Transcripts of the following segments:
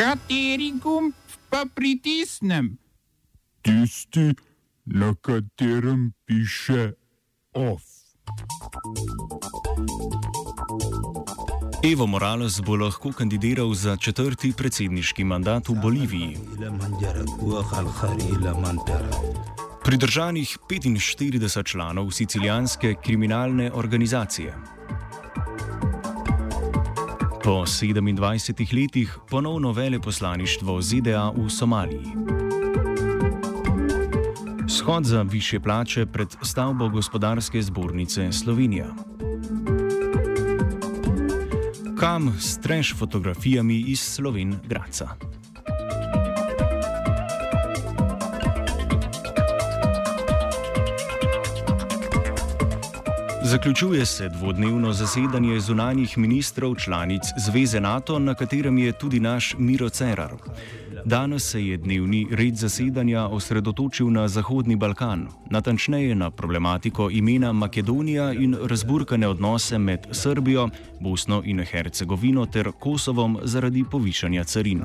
Kateri gumb pa pritisnem? Tisti, na katerem piše OF. Evo Morales bo lahko kandidiral za četrti predsedniški mandat v Boliviji. Pridržanih 45 članov sicilijanske kriminalne organizacije. Po 27 letih ponovno veleposlaništvo ZDA v Somaliji. Shod za više plače pred stavbo gospodarske zbornice Slovenija. Kam s treš fotografijami iz Sloven Graca. Zaključuje se dvodnevno zasedanje zunanjih ministrov članic Zveze NATO, na katerem je tudi naš Miro Cerar. Danes se je dnevni red zasedanja osredotočil na Zahodni Balkan, natančneje na problematiko imena Makedonija in razburkane odnose med Srbijo, Bosno in Hercegovino ter Kosovom zaradi povišanja carin.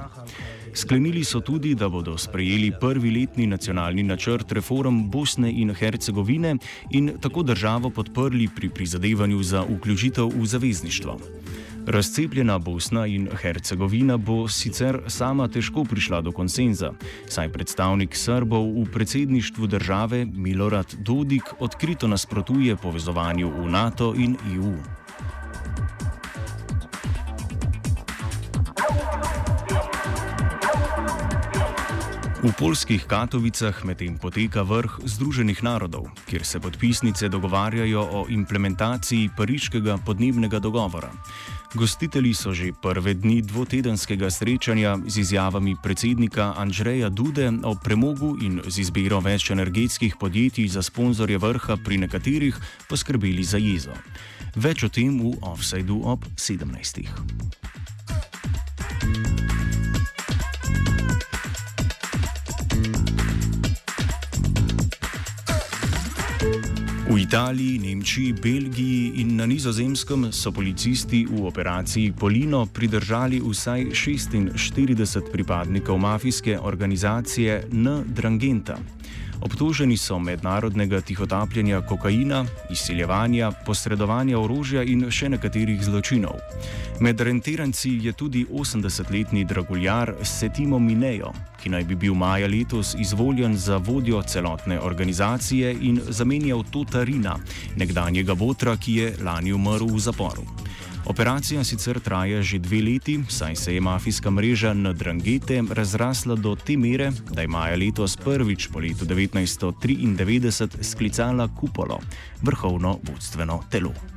Sklenili so tudi, da bodo sprejeli prvi letni nacionalni načrt reform Bosne in Hercegovine in tako državo podprli pri prizadevanju za vključitev v zavezništvo. Razcepljena Bosna in Hercegovina bo sicer sama težko prišla do konsenza, saj predstavnik Srbov v predsedništvu države Milorad Dodik odkrito nasprotuje povezovanju v NATO in EU. V polskih Katovicah medtem poteka vrh Združenih narodov, kjer se podpisnice dogovarjajo o implementaciji pariškega podnebnega dogovora. Gostitelji so že prve dni dvotedenskega srečanja z izjavami predsednika Andreja Dude o premogu in z izbiro več energetskih podjetij za sponzorje vrha pri nekaterih poskrbeli za jezo. Več o tem v offsajdu ob 17. V Italiji, Nemčiji, Belgiji in na nizozemskem so policisti v operaciji Polino pridržali vsaj 46 pripadnikov mafijske organizacije N. Drangenta. Obtoženi so mednarodnega tihotapljenja kokaina, izsiljevanja, posredovanja orožja in še nekaterih zločinov. Med rentiranci je tudi 80-letni draguljar Setimo Minejo, ki naj bi bil maja letos izvoljen za vodjo celotne organizacije in zamenjal Totarina, nekdanjega botra, ki je lani umrl v zaporu. Operacija sicer traja že dve leti, saj se je mafijska mreža na Drangete razrasla do te mere, da je maja letos prvič po letu 1993 sklicala kupolo, vrhovno vodstveno telo.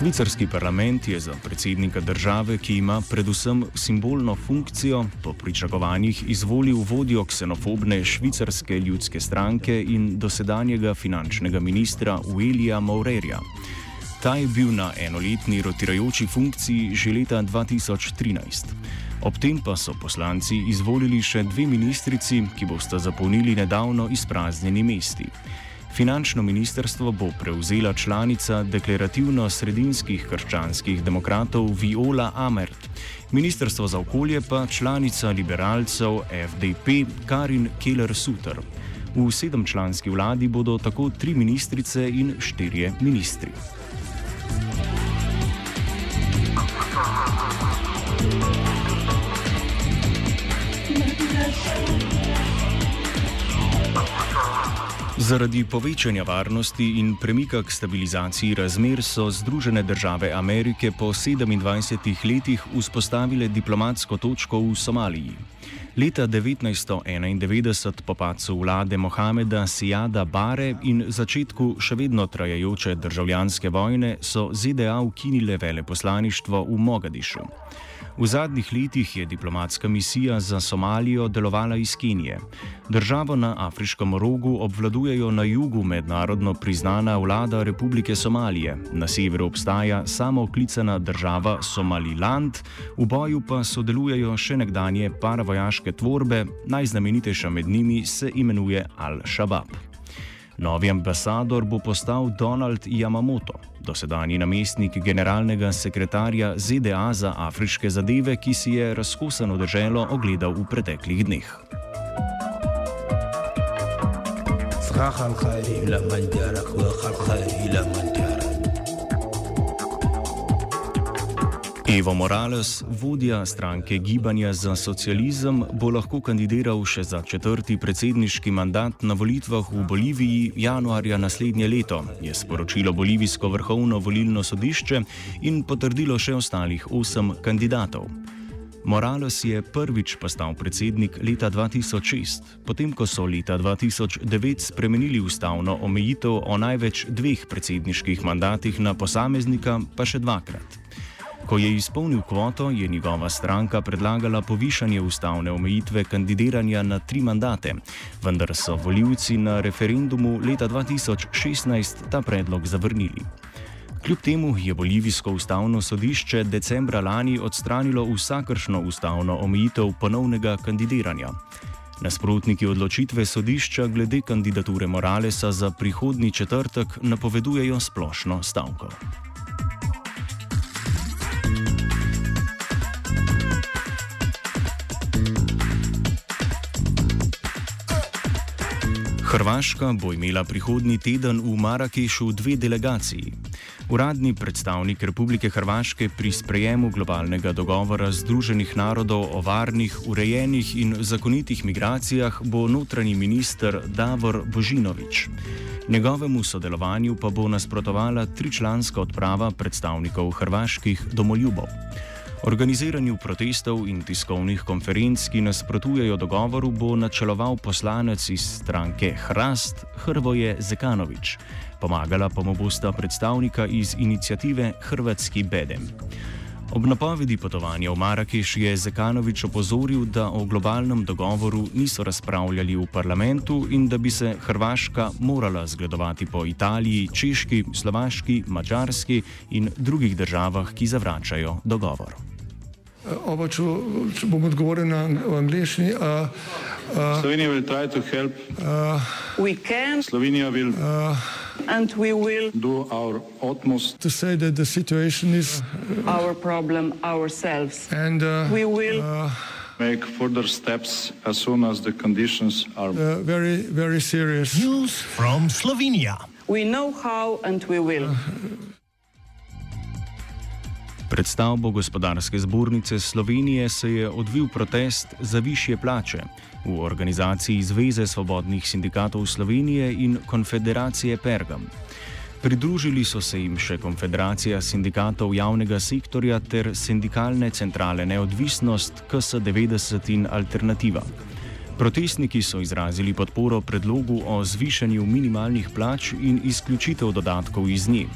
Švicarski parlament je za predsednika države, ki ima predvsem simbolno funkcijo, po pričakovanjih izvolil vodjo ksenofobne švicarske ljudske stranke in dosedanjega finančnega ministra Willija Maurerja. Ta je bil na enoletni rotirajoči funkciji že leta 2013. Ob tem pa so poslanci izvolili še dve ministrici, ki boste zapolnili nedavno izpraznjeni mesti. Finančno ministrstvo bo prevzela članica deklarativno-sredinskih krščanskih demokratov Viola Amert, ministrstvo za okolje pa članica liberalcev FDP Karin Keller-Suter. V sedemčlanski vladi bodo tako tri ministrice in štirje ministri. Zaradi povečanja varnosti in premika k stabilizaciji razmer so Združene države Amerike po 27 letih vzpostavile diplomatsko točko v Somaliji. Leta 1991 po padcu vlade Mohameda Sijada Bare in začetku še vedno trajajoče državljanske vojne so ZDA ukinile veleposlaništvo v Mogadišu. V zadnjih letih je diplomatska misija za Somalijo delovala iz Kenije. Državo na afriškem rogu obvladujejo na jugu mednarodno priznana vlada Republike Somalije, na severu obstaja samooklicana država Somaliland, v boju pa sodelujejo še nekdanje paravojaške vojaške tvorbe, najznamenitejša med njimi se imenuje Al-Shabaab. Novi ambasador bo postal Donald Yamamoto, dosedanji namestnik generalnega sekretarja ZDA za afriške zadeve, ki si je razkosano državo ogledal v preteklih dneh. خلق إلى من جارك وخلق إلى من جارك Evo Morales, vodja stranke Gibanja za socializem, bo lahko kandidiral še za četrti predsedniški mandat na volitvah v Boliviji januarja naslednje leto, je sporočilo Bolivijsko vrhovno volilno sodišče in potrdilo še ostalih osem kandidatov. Morales je prvič postal predsednik leta 2006, potem ko so leta 2009 spremenili ustavno omejitev o največ dveh predsedniških mandatih na posameznika, pa še dvakrat. Ko je izpolnil kvoto, je njegova stranka predlagala povišanje ustavne omejitve kandidiranja na tri mandate, vendar so voljivci na referendumu leta 2016 ta predlog zavrnili. Kljub temu je Bolivijsko ustavno sodišče decembra lani odstranilo vsakršno ustavno omejitev ponovnega kandidiranja. Nasprotniki odločitve sodišča glede kandidature Moralesa za prihodni četrtek napovedujejo splošno stavko. Hrvaška bo imela prihodnji teden v Marakešu dve delegaciji. Uradni predstavnik Republike Hrvaške pri sprejemu globalnega dogovora Združenih narodov o varnih, urejenih in zakonitih migracijah bo notranji minister Davor Božinovič. Njegovemu sodelovanju pa bo nasprotovala tričlanska odprava predstavnikov hrvaških domoljubov. Organiziranju protestov in tiskovnih konferenc, ki nasprotujejo dogovoru, bo načeloval poslanec iz stranke Hrast Hrvoje Zekanovič. Pomagala pa mu bosta predstavnika iz inicijative Hrvatski Bedem. Ob napovedi potovanja v Marakeš je Zekanovič opozoril, da o globalnem dogovoru niso razpravljali v parlamentu in da bi se Hrvaška morala zgledovati po Italiji, Češki, Slovaški, Mačarski in drugih državah, ki zavračajo dogovor. Oba, če, če bom odgovoril na angliški. Uh, uh, Slovenija bo poskušala pomagati. Slovenija bo naredila svoj utmost, da bo rekla, da je situacija naš problem, naš sami. In mi bomo make further steps as soon as the conditions are uh, very, very serious. News from Slovenia. We know how and we will. Pred stavbo gospodarske zbornice Slovenije se je odvil protest za više plače v organizaciji Zveze svobodnih sindikatov Slovenije in Konfederacije Pergam. Pridružili so se jim še Konfederacija sindikatov javnega sektorja ter sindikalne centrale Neodvisnost, KS90 in Alternativa. Protestniki so izrazili podporo predlogu o zvišanju minimalnih plač in izključitev dodatkov iz nje.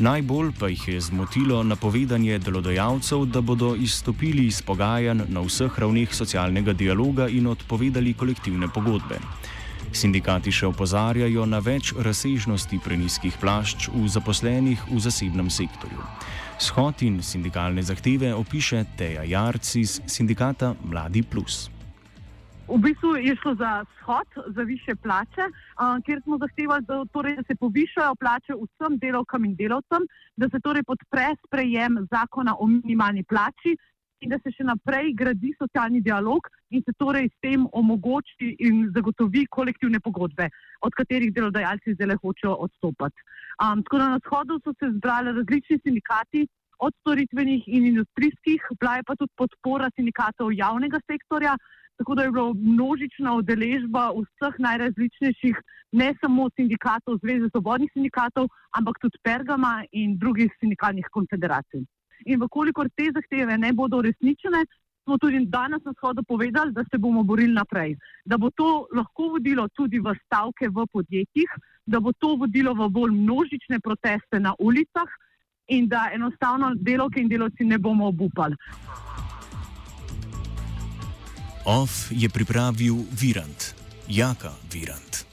Najbolj pa jih je zmotilo napovedanje delodajalcev, da bodo izstopili iz pogajanj na vseh ravneh socialnega dialoga in odpovedali kolektivne pogodbe. Sindikati še opozarjajo na več razsežnosti preniskih plašč v zaposlenih v zasebnem sektorju. Shod in sindikalne zahteve opiše Teja Jarc iz sindikata Mladi Plus. V bistvu je šlo za shod, za više plače, uh, kjer smo zahtevali, da, torej, da se povišajo plače vsem delovkam in delovcem, da se torej podpre sprejem zakona o minimalni plači in da se še naprej gradi socialni dialog in se torej s tem omogoči in zagotovi kolektivne pogodbe, od katerih delodajalci zdaj hočejo odstopati. Um, tako da na shodu so se zbrali različni sindikati. Od storitvenih in industrijskih, bila je pa tudi podpora sindikatov javnega sektorja, Tako da je bila množična udeležba vseh najrazličnejših, ne samo sindikatov, Zveze svobodnih sindikatov, ampak tudi Pergama in drugih sindikalnih konfederacij. In vkolikor te zahteve ne bodo uresničene, smo tudi danes na shodu povedali, da se bomo borili naprej. Da bo to lahko vodilo tudi v stavke v podjetjih, da bo to vodilo v bolj množične proteste na ulicah in da enostavno delovke in delovci ne bomo obupali. OF je pripravil Virant, Jaka Virant.